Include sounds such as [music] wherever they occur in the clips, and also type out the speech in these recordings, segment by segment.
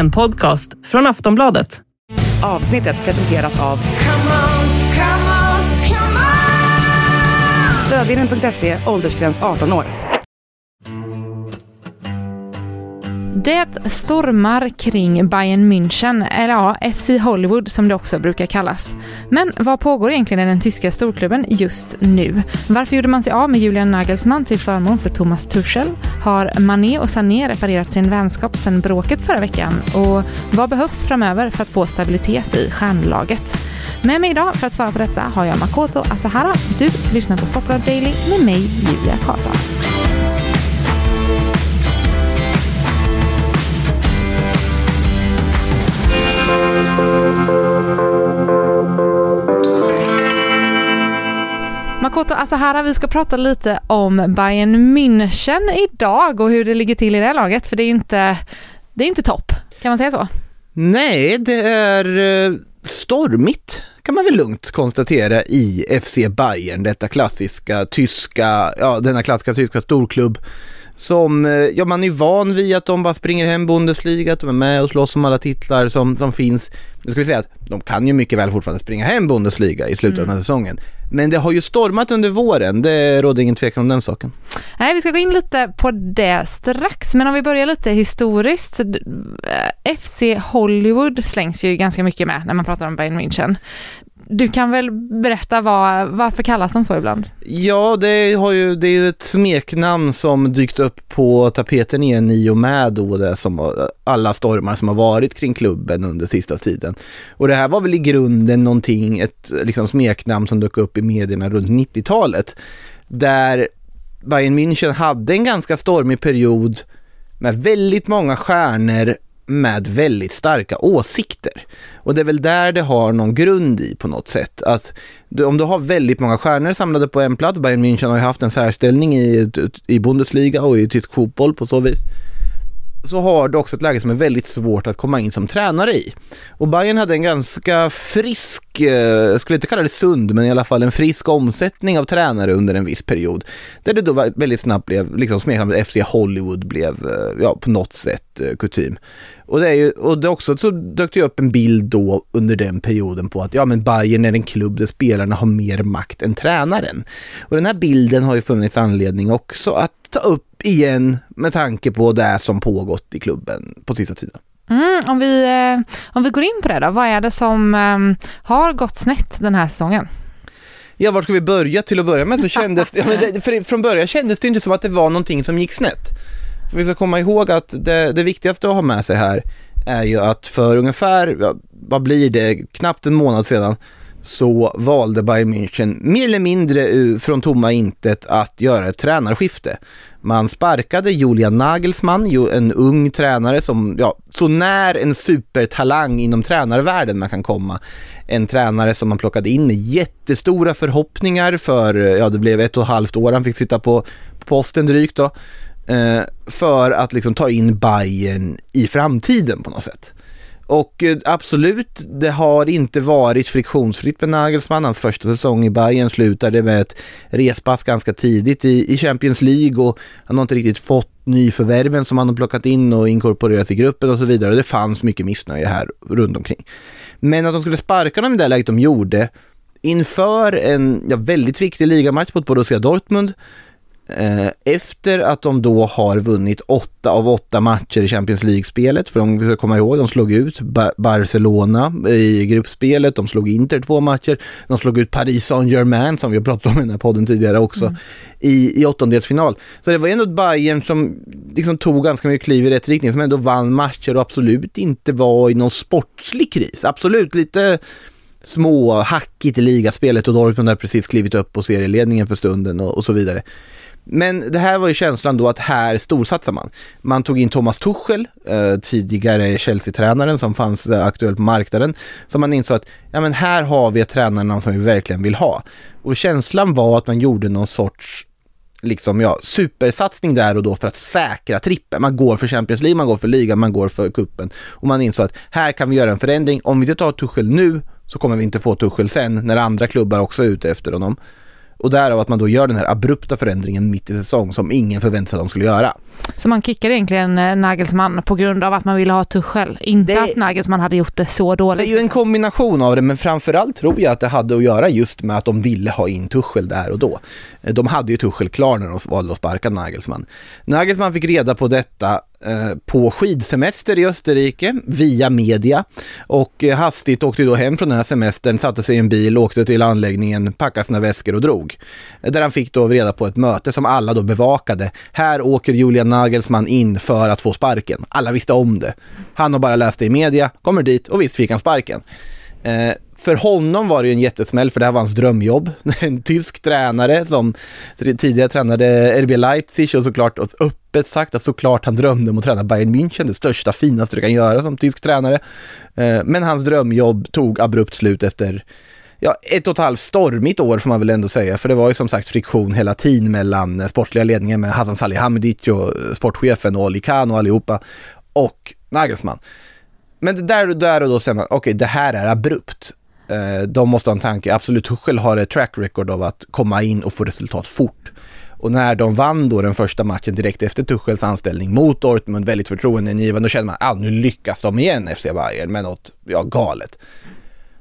En podcast från Aftonbladet. Avsnittet presenteras av Stödvinnen.se, åldersgräns 18 år. Det stormar kring Bayern München, eller ja, FC Hollywood som det också brukar kallas. Men vad pågår egentligen i den tyska storklubben just nu? Varför gjorde man sig av med Julian Nagelsmann till förmån för Thomas Tuchel? Har Mané och Sané reparerat sin vänskap sedan bråket förra veckan? Och vad behövs framöver för att få stabilitet i stjärnlaget? Med mig idag för att svara på detta har jag Makoto Asahara. Du lyssnar på Sportbladet Daily med mig, Julia Karlsson. Makoto Asahara, vi ska prata lite om Bayern München idag och hur det ligger till i det laget, för det är ju inte, det är inte topp, kan man säga så? Nej, det är eh, stormigt kan man väl lugnt konstatera i FC Bayern, detta klassiska tyska, ja denna klassiska tyska storklubb som, eh, ja man är van vid att de bara springer hem Bundesliga, att de är med och slåss om alla titlar som, som finns. Nu ska vi säga att de kan ju mycket väl fortfarande springa hem Bundesliga i slutet mm. av den här säsongen. Men det har ju stormat under våren, det råder ingen tvekan om den saken. Nej, vi ska gå in lite på det strax, men om vi börjar lite historiskt. Eh, FC Hollywood slängs ju ganska mycket med när man pratar om Bayern München. Du kan väl berätta vad, varför kallas de så ibland? Ja, det, har ju, det är ju ett smeknamn som dykt upp på tapeten igen i och med då det som alla stormar som har varit kring klubben under sista tiden. Och det här var väl i grunden någonting, ett liksom smeknamn som dök upp i medierna runt 90-talet. Där Bayern München hade en ganska stormig period med väldigt många stjärnor med väldigt starka åsikter. Och det är väl där det har någon grund i på något sätt. Att du, om du har väldigt många stjärnor samlade på en plats, Bayern München har ju haft en särställning i, i Bundesliga och i tysk fotboll på så vis så har du också ett läge som är väldigt svårt att komma in som tränare i. Och Bayern hade en ganska frisk, eh, jag skulle inte kalla det sund, men i alla fall en frisk omsättning av tränare under en viss period. Där det då väldigt snabbt blev, liksom smeknamnet FC Hollywood blev, eh, ja på något sätt eh, kutym. Och det är ju, och det också så dök det upp en bild då under den perioden på att ja men Bayern är en klubb där spelarna har mer makt än tränaren. Och den här bilden har ju funnits anledning också att ta upp igen med tanke på det som pågått i klubben på sista tiden. Mm, om, vi, eh, om vi går in på det då, vad är det som um, har gått snett den här säsongen? Ja, var ska vi börja? Till att börja med så [laughs] kändes det, det för från början kändes det inte som att det var någonting som gick snett. För vi ska komma ihåg att det, det viktigaste att ha med sig här är ju att för ungefär, vad blir det, knappt en månad sedan så valde Bayern München mer eller mindre från tomma intet att göra ett tränarskifte. Man sparkade Julian Nagelsmann, en ung tränare som, ja, så när en supertalang inom tränarvärlden man kan komma. En tränare som man plockade in med jättestora förhoppningar för, ja det blev ett och ett halvt år han fick sitta på posten drygt då. Eh, för att liksom ta in Bayern i framtiden på något sätt. Och eh, absolut, det har inte varit friktionsfritt med Nagelsmann. Hans första säsong i Bayern slutade med ett respass ganska tidigt i, i Champions League och han har inte riktigt fått nyförvärven som han har plockat in och inkorporerat i gruppen och så vidare. Det fanns mycket missnöje här runt omkring. Men att de skulle sparka dem i det läget de gjorde inför en ja, väldigt viktig ligamatch mot Borussia Dortmund efter att de då har vunnit åtta av åtta matcher i Champions League-spelet, för de ska komma ihåg, de slog ut Barcelona i gruppspelet, de slog Inter två matcher, de slog ut Paris Saint-Germain som vi har pratat om i den här podden tidigare också, mm. i, i åttondelsfinal. Så det var ändå ett Bayern som liksom tog ganska mycket kliv i rätt riktning, som ändå vann matcher och absolut inte var i någon sportslig kris. Absolut lite små hackigt i ligaspelet och Dortmund har precis klivit upp på serieledningen för stunden och, och så vidare. Men det här var ju känslan då att här storsatsar man. Man tog in Thomas Tuchel, eh, tidigare Chelsea-tränaren som fanns eh, aktuell på marknaden. Så man insåg att ja, men här har vi ett tränarnamn som vi verkligen vill ha. Och känslan var att man gjorde någon sorts liksom, ja, supersatsning där och då för att säkra trippen. Man går för Champions League, man går för ligan, man går för kuppen Och man insåg att här kan vi göra en förändring. Om vi inte tar Tuchel nu så kommer vi inte få Tuchel sen när andra klubbar också är ute efter honom. Och därav att man då gör den här abrupta förändringen mitt i säsong som ingen förväntade sig att de skulle göra. Så man kickar egentligen eh, Nagelsmann på grund av att man ville ha Tuchel, inte Det- att Nagelsmann hade gjort det så Det dåligt. är ju en kombination av det, men framförallt tror jag att det hade att göra just med att de ville ha in Tuchel där och då. Eh, De hade ju Tuchel klar när de valde att sparka Nagelsmann. Nagelsmann fick reda på detta Eh, på skidsemester i Österrike via media och eh, hastigt åkte då hem från den här semestern, satte sig i en bil, åkte till anläggningen, packade sina väskor och drog. Eh, där han fick då reda på ett möte som alla då bevakade. Här åker Julian Nagelsmann in för att få sparken. Alla visste om det. Han har bara läst det i media, kommer dit och visst fick han sparken. För honom var det ju en jättesmäll för det här var hans drömjobb. [laughs] En tysk tränare som tidigare tränade RB Leipzig och såklart och öppet sagt att såklart han drömde om att träna Bayern München, det största, finaste du kan göra som tysk tränare. Eh, men hans drömjobb tog abrupt slut efter ja, ett och ett halvt stormigt år får man väl ändå säga, för det var ju som sagt friktion hela tiden mellan sportliga ledningen med Hassan Salihamidic och eh, sportchefen och Ali Khan och allihopa och Nagelsmann. Men det där, där och då säger man, okej, det här är abrupt. Eh, de måste ha en tanke. Absolut, Tuchel har ett track record av att komma in och få resultat fort. Och när de vann då den första matchen direkt efter Tuchels anställning mot Dortmund, väldigt förtroendeingivande, då kände man, ah, nu lyckas de igen, FC Bayern, med något, ja, galet.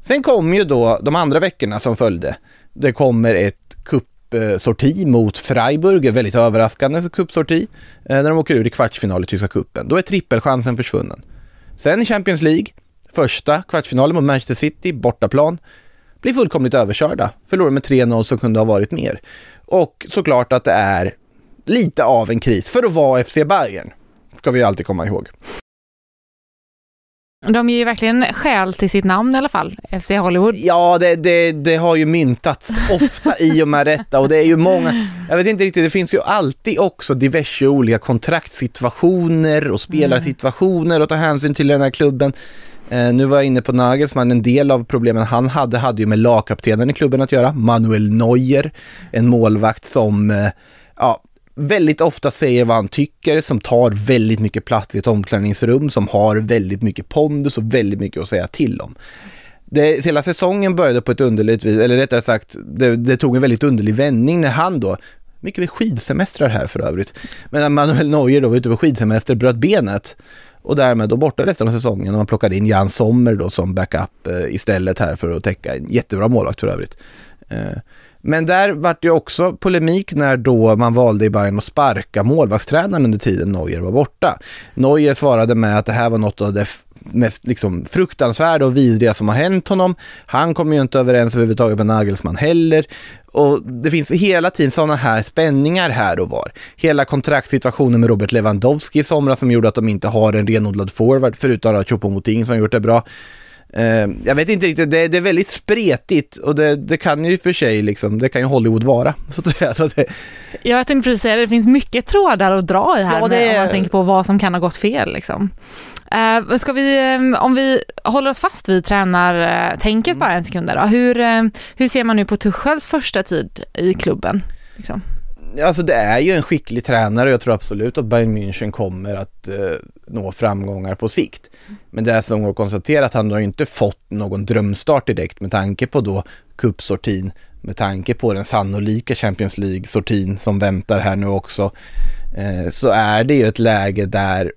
Sen kom ju då de andra veckorna som följde. Det kommer ett cupsorti mot Freiburg, ett väldigt överraskande cupsorti, eh, när de åker ur i kvartsfinal i tyska cupen. Då är trippelchansen försvunnen. Sen i Champions League, första kvartsfinalen mot Manchester City, bortaplan, blir fullkomligt överkörda. Förlorar med 3-0 som kunde ha varit mer. Och såklart att det är lite av en kris för att vara FC Bayern. Ska vi alltid komma ihåg. De ger ju verkligen skäl till sitt namn i alla fall, FC Hollywood. Ja, det, det, det har ju myntats ofta i och med detta och det är ju många, jag vet inte riktigt, det finns ju alltid också diverse olika kontraktsituationer och spelarsituationer att ta hänsyn till i den här klubben. Eh, nu var jag inne på Nagelsmann, en del av problemen han hade hade ju med lagkaptenen i klubben att göra, Manuel Neuer, en målvakt som, eh, ja, väldigt ofta säger vad han tycker, som tar väldigt mycket plats i ett omklädningsrum, som har väldigt mycket pondus och väldigt mycket att säga till om. Det, hela säsongen började på ett underligt vis, eller rättare sagt, det, det tog en väldigt underlig vändning när han då, mycket vid skidsemestrar här för övrigt, men när Manuel Neuer då var ute på skidsemester, bröt benet och därmed då borta resten av säsongen och man plockade in Jan Sommer då som backup eh, istället här för att täcka en jättebra målvakt för övrigt. Eh, men där vart det också polemik när då man valde i Bayern att sparka målvaktstränaren under tiden Neuer var borta. Neuer svarade med att det här var något av det mest liksom, fruktansvärda och vidriga som har hänt honom. Han kommer ju inte överens överhuvudtaget med Nagelsmann heller. Och det finns hela tiden sådana här spänningar här och var. Hela kontraktssituationen med Robert Lewandowski i somras som gjorde att de inte har en renodlad forward förutom Choupo-Moting som gjort det bra. Eh, jag vet inte riktigt, det, det är väldigt spretigt och det, det kan ju för sig liksom, det kan ju Hollywood vara. [laughs] Så att säga. Så att det, Jag tänkte precis säga det, det finns mycket trådar att dra i här Ja, det med, om man tänker på vad som kan ha gått fel. Liksom. Eh, ska vi, eh, om vi håller oss fast vid tränartänket Mm. bara en sekund där då. Hur, hur ser man nu på Tuchels första tid i klubben? Liksom? Alltså det är ju en skicklig tränare och jag tror absolut att Bayern München kommer att eh, nå framgångar på sikt. Men det är som går att konstatera att han har ju inte fått någon drömstart direkt med tanke på då cupsortin, med tanke på den sannolika Champions League-sortin som väntar här nu också. Eh, så är det ju ett läge där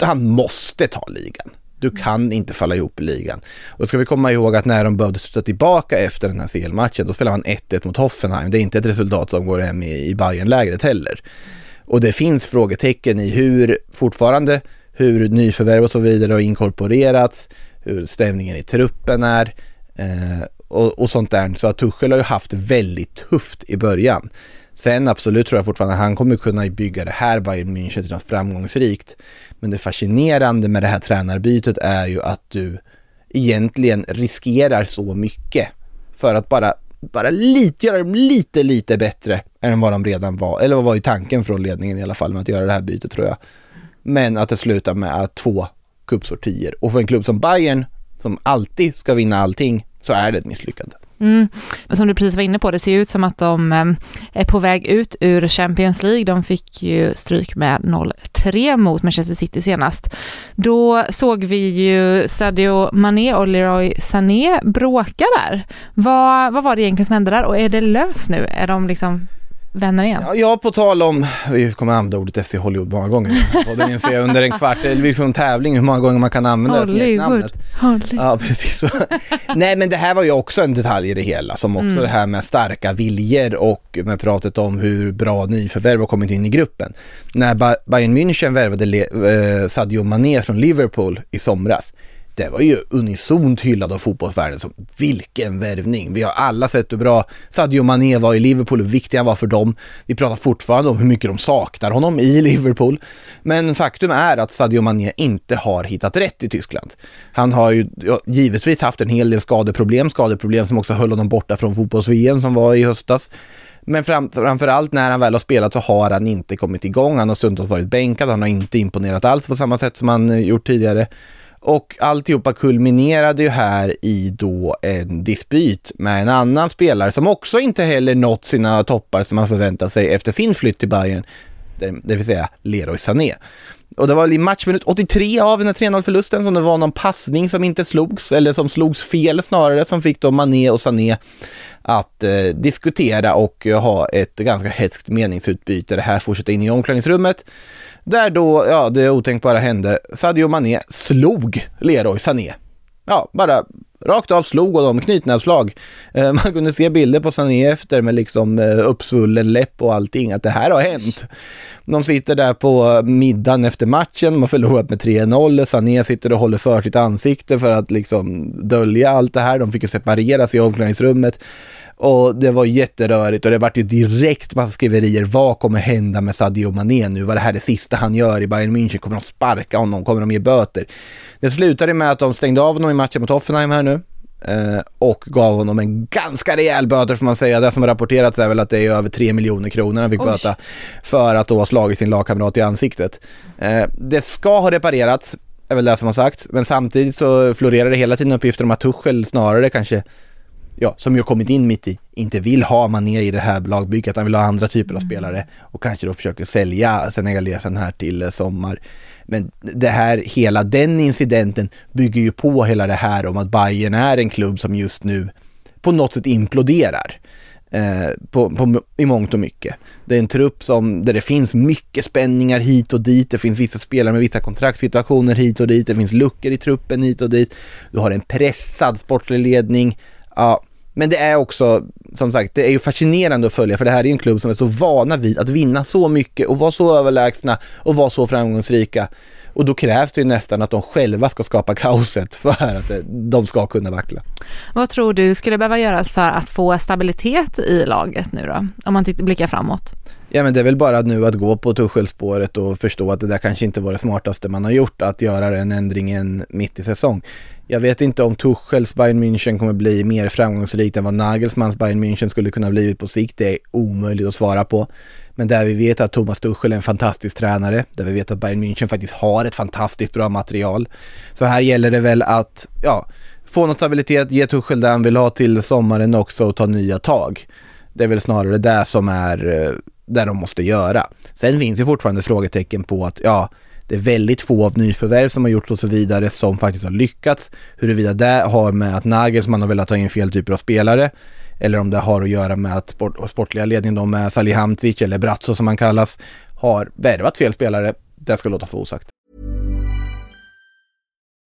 han måste ta ligan. Du kan inte falla ihop i ligan. Och då ska vi komma ihåg att när de behövde sluta tillbaka efter den här CL-matchen, då spelade man 1-1 mot Hoffenheim. Det är inte ett resultat som går hem i, i Bayern-lägret heller. Och det finns frågetecken i hur, fortfarande, hur nyförvärv och så vidare har inkorporerats, hur stämningen i truppen är eh, och, och sånt där. Så att Tuchel har ju haft väldigt tufft i början. Sen absolut tror jag fortfarande att han kommer kunna bygga det här Bayern München till något framgångsrikt. Men det fascinerande med det här tränarbytet är ju att du egentligen riskerar så mycket för att bara, bara lite, göra dem lite, lite bättre än vad de redan var. Eller vad var ju tanken från ledningen i alla fall med att göra det här bytet tror jag. Men att det slutar med att två cupsortier. Och för en klubb som Bayern som alltid ska vinna allting så är det ett misslyckande. Mm. Som du precis var inne på, det ser ut som att de ehm, är på väg ut ur Champions League. De fick ju stryk med 0-3 mot Manchester City senast. Då såg vi ju Stadio Mané och Leroy Sané bråka där. Vad, vad var det egentligen som hände där och är det löst nu? Är de liksom vänner igen? Ja, ja, på tal om, vi kommer använda ordet FC Hollywood många gånger. [laughs] Det inser jag under en kvart, det blir som en tävling hur många gånger man kan använda Hollywood. Hollywood. Ja, precis så. [laughs] Nej, men det här var ju också en detalj i det hela, som också mm. det här med starka viljor och med pratet om hur bra nyförvärv har kommit in i gruppen. När Bayern München värvade eh, Sadio Mané från Liverpool i somras, det var ju unisont hyllad av fotbollsvärlden som vilken värvning. Vi har alla sett hur bra Sadio Mané var i Liverpool, hur viktig han var för dem. Vi pratar fortfarande om hur mycket de saknar honom i Liverpool. Men faktum är att Sadio Mané inte har hittat rätt i Tyskland. Han har ju ja, givetvis haft en hel del skadeproblem, skadeproblem som också höll honom borta från fotbolls-VM som var i höstas. Men fram, framförallt när han väl har spelat så har han inte kommit igång. Han har stundtals varit bänkad, han har inte imponerat alls på samma sätt som han eh, gjort tidigare. Och alltihopa kulminerade ju här i då en dispyt med en annan spelare som också inte heller nått sina toppar som man förväntar sig efter sin flytt till Bayern, det vill säga Leroy Sané. Och det var i matchminut 83 av den här 3-0 förlusten som det var någon passning som inte slogs, eller som slogs fel snarare, som fick då Mané och Sané att eh, diskutera och eh, ha ett ganska hetskt meningsutbyte. Det här fortsätter in i omklädningsrummet. Där då, ja, det otänkbara hände. Sadio Mané slog Leroy Sané. Ja, bara rakt av slog honom, knytnävsslag. Eh, man kunde se bilder på Sané efter med liksom eh, uppsvullen läpp och allting, att det här har hänt. De sitter där på middagen efter matchen, de har förlorat med 3-0, Sané sitter och håller för sitt ansikte för att liksom dölja allt det här. De fick ju separeras i omklädningsrummet. Och det var jätterörigt och det vart ju direkt massa skriverier. Vad kommer hända med Sadio Mané nu? Var det här det sista han gör i Bayern München? Kommer de sparka honom? Kommer de ge böter? Det slutade med att de stängde av honom i matchen mot Hoffenheim här nu. Eh, och gav honom en ganska rejäl böter får man säga. Det som har rapporterats är väl att det är över 3 miljoner kronor han fick Oj. böta för att då ha slagit sin lagkamrat i ansiktet. Eh, det ska ha reparerats, är väl det som har sagts, men samtidigt så florerar det hela tiden uppgifter om att Tuchel snarare kanske ja, som ju har kommit in mitt i, inte vill ha Mané i det här lagbygget. Han vill ha andra typer av mm. spelare och kanske då försöker sälja senegalesen här till eh, sommar. Men det här, hela den incidenten bygger ju på hela det här om att Bayern är en klubb som just nu på något sätt imploderar. Eh, på, på, i mångt och mycket. Det är en trupp som, där det finns mycket spänningar hit och dit. Det finns vissa spelare med vissa kontraktssituationer hit och dit. Det finns luckor i truppen hit och dit. Du har en pressad sportslig ledning Ja, men det är också, som sagt, det är ju fascinerande att följa för det här är en klubb som är så vana vid att vinna så mycket och vara så överlägsna och vara så framgångsrika. Och då krävs det ju nästan att de själva ska skapa kaoset [laughs] för att de ska kunna vackla. Vad tror du skulle behöva göras för att få stabilitet i laget nu då? Om man blickar framåt. Ja men det är väl bara nu att gå på Tuchelspåret och förstå att det där kanske inte var det smartaste man har gjort, att göra den ändringen mitt i säsong. Jag vet inte om Tuchels Bayern München kommer bli mer framgångsrikt än vad Nagelsmans Bayern München skulle kunna bli på sikt. Det är omöjligt att svara på. Men där vi vet att Thomas Tuchel är en fantastisk tränare, där vi vet att Bayern München faktiskt har ett fantastiskt bra material. Så här gäller det väl att, ja, få någon stabilitet, ge Tuchel det han vill ha till sommaren också och ta nya tag. Det är väl snarare det som är eh, där de måste göra. Sen finns det fortfarande frågetecken på att, ja, det är väldigt få av nyförvärv som har gjorts och så vidare som faktiskt har lyckats. Huruvida det har med att Nagelsmann har velat ta in fel typer av spelare eller om det har att göra med att sport, sportliga ledningen då med Salihamidzic eller Bratzo som han kallas har värvat fel spelare. Det ska låta för osagt.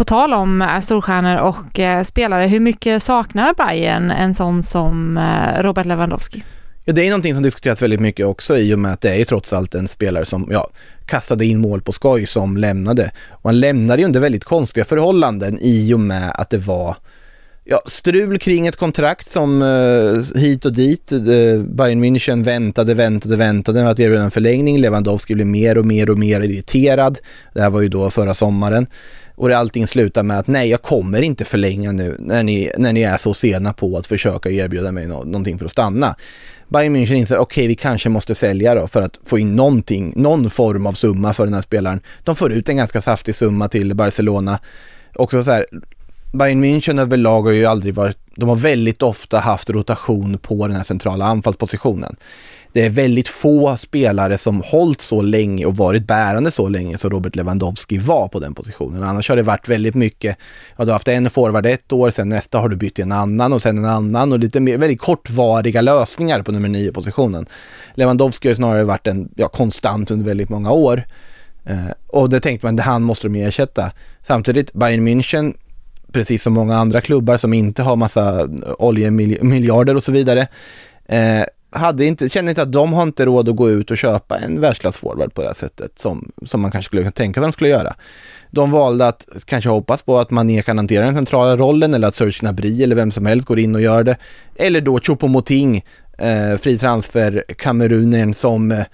På tal om eh, storstjärnor och eh, spelare, hur mycket saknar Bayern en sån som eh, Robert Lewandowski? Ja, det är någonting som diskuteras väldigt mycket också i och med att det är ju trots allt en spelare som, ja, kastade in mål på skoj som lämnade. Och han lämnade ju under väldigt konstiga förhållanden i och med att det var ja, strul kring ett kontrakt som eh, hit och dit. Eh, Bayern München väntade, väntade, väntade med att erbjuda en förlängning. Lewandowski blev mer och mer och mer irriterad. Det här var ju då förra sommaren. Och det allting slutar med att nej, jag kommer inte förlänga nu när ni, när ni är så sena på att försöka erbjuda mig no någonting för att stanna. Bayern München inser, okej okay, vi kanske måste sälja då för att få in någonting, någon form av summa för den här spelaren. De får ut en ganska saftig summa till Barcelona. Också så här, Bayern München överlag har ju aldrig varit, de har väldigt ofta haft rotation på den här centrala anfallspositionen. Det är väldigt få spelare som hållit så länge och varit bärande så länge som Robert Lewandowski var på den positionen. Annars har det varit väldigt mycket, ja du har haft en forward ett år, sen nästa har du bytt till en annan och sen en annan och lite mer, väldigt kortvariga lösningar på nummer nio positionen. Lewandowski har snarare varit en, ja, konstant under väldigt många år. Eh, och det tänkte man, det han måste de ersätta. Samtidigt, Bayern München precis som många andra klubbar som inte har massa oljemiljarder och så vidare, eh, hade inte, känner inte att de har inte råd att gå ut och köpa en världsklassforward på det här sättet som, som man kanske skulle kunna tänka sig att de skulle göra. De valde att kanske hoppas på att Mané kan hantera den centrala rollen eller att Serge Gnabry eller vem som helst går in och gör det. Eller då Choupo-Moting, eh, fri transfer-kamerunen som eh,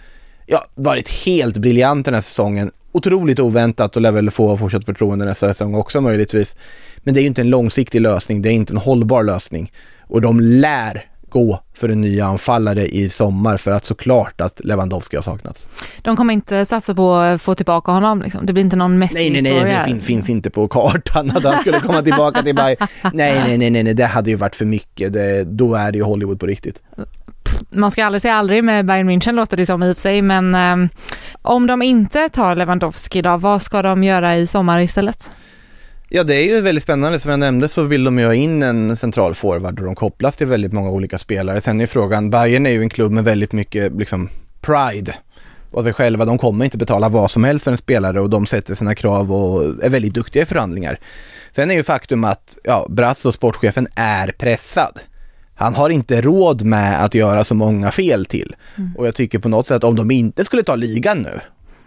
ja, varit helt briljant den här säsongen. Otroligt oväntat och lär väl få fortsatt förtroende nästa säsong också möjligtvis. Men det är ju inte en långsiktig lösning, det är inte en hållbar lösning. Och de lär gå för en ny anfallare i sommar för att såklart att Lewandowski har saknats. De kommer inte satsa på att få tillbaka honom liksom? Det blir inte någon Messi-historia? Nej, nej, nej, det fin, finns inte på kartan att han skulle komma tillbaka till Bayern. Nej, nej, nej, nej, det hade ju varit för mycket. Det, då är det ju Hollywood på riktigt. Man ska aldrig säga aldrig med Bayern München låter det som i och för sig, men um, om de inte tar Lewandowski då, vad ska de göra i sommar istället? Ja, det är ju väldigt spännande. Som jag nämnde så vill de ju ha in en central forward och de kopplas till väldigt många olika spelare. Sen är frågan, Bayern är ju en klubb med väldigt mycket liksom pride och sig själva. De kommer inte betala vad som helst för en spelare och de sätter sina krav och är väldigt duktiga i förhandlingar. Sen är ju faktum att, ja, Brass och sportchefen är pressad. Han har inte råd med att göra så många fel till. Mm. Och jag tycker på något sätt om de inte skulle ta ligan nu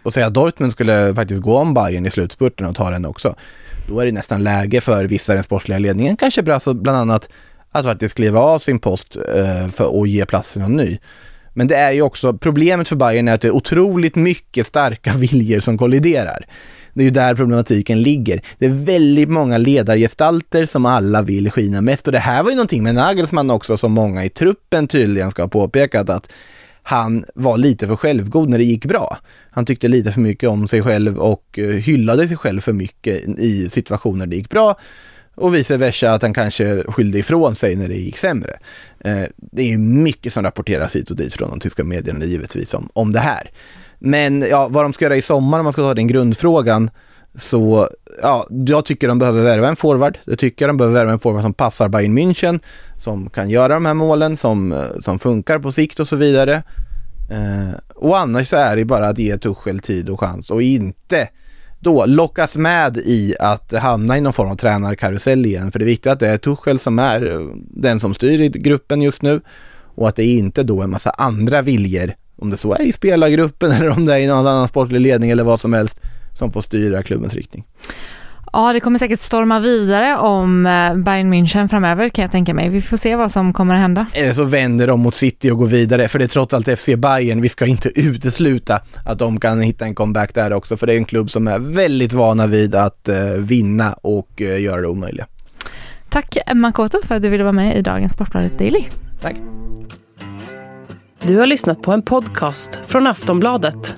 och säga att Dortmund skulle faktiskt gå om Bayern i slutspurten och ta den också då är det nästan läge för vissa i den sportsliga ledningen, kanske Brasso bland annat, att faktiskt kliva av sin post eh, för att ge plats till någon ny. Men det är ju också, problemet för Bayern är att det är otroligt mycket starka [laughs] viljor som kolliderar. Det är ju där problematiken ligger. Det är väldigt många ledargestalter som alla vill skina mest och det här var ju någonting med Nagelsmann också som många i truppen tydligen ska ha påpekat att han var lite för självgod när det gick bra. Han tyckte lite för mycket om sig själv och eh, hyllade sig själv för mycket i situationer det gick bra och vice versa att han kanske skyllde ifrån sig när det gick sämre. Eh, det är mycket som rapporteras hit och dit från de tyska medierna givetvis om, om det här. Men ja, vad de ska göra i sommar om man ska ta den grundfrågan så ja, jag tycker de behöver värva en forward. Jag tycker de behöver värva en forward som passar Bayern München, som kan göra de här målen, som, eh, som funkar på sikt och så vidare. Eh, och annars så är det bara att ge Tuchel tid och chans och inte då lockas med i att hamna i någon form av tränarkarusell igen. För det är viktigt att det är Tuchel som är eh, den som styr i gruppen just nu och att det inte då är en massa andra viljor, om det så är i spelargruppen [laughs] eller om det är i någon annan sportlig ledning eller vad som helst, som får styra klubbens riktning. Ja, det kommer säkert storma vidare om eh, Bayern München framöver kan jag tänka mig. Vi får se vad som kommer att hända. Eller så vänder de mot City och går vidare, för det är trots allt FC Bayern. Vi ska inte utesluta att de kan hitta en comeback där också, för det är en klubb som är väldigt vana vid att uh, vinna och uh, göra det omöjliga. Tack Makoto för att du ville vara med i dagens Sportbladet Daily. Tack. Du har lyssnat på en podcast från Aftonbladet.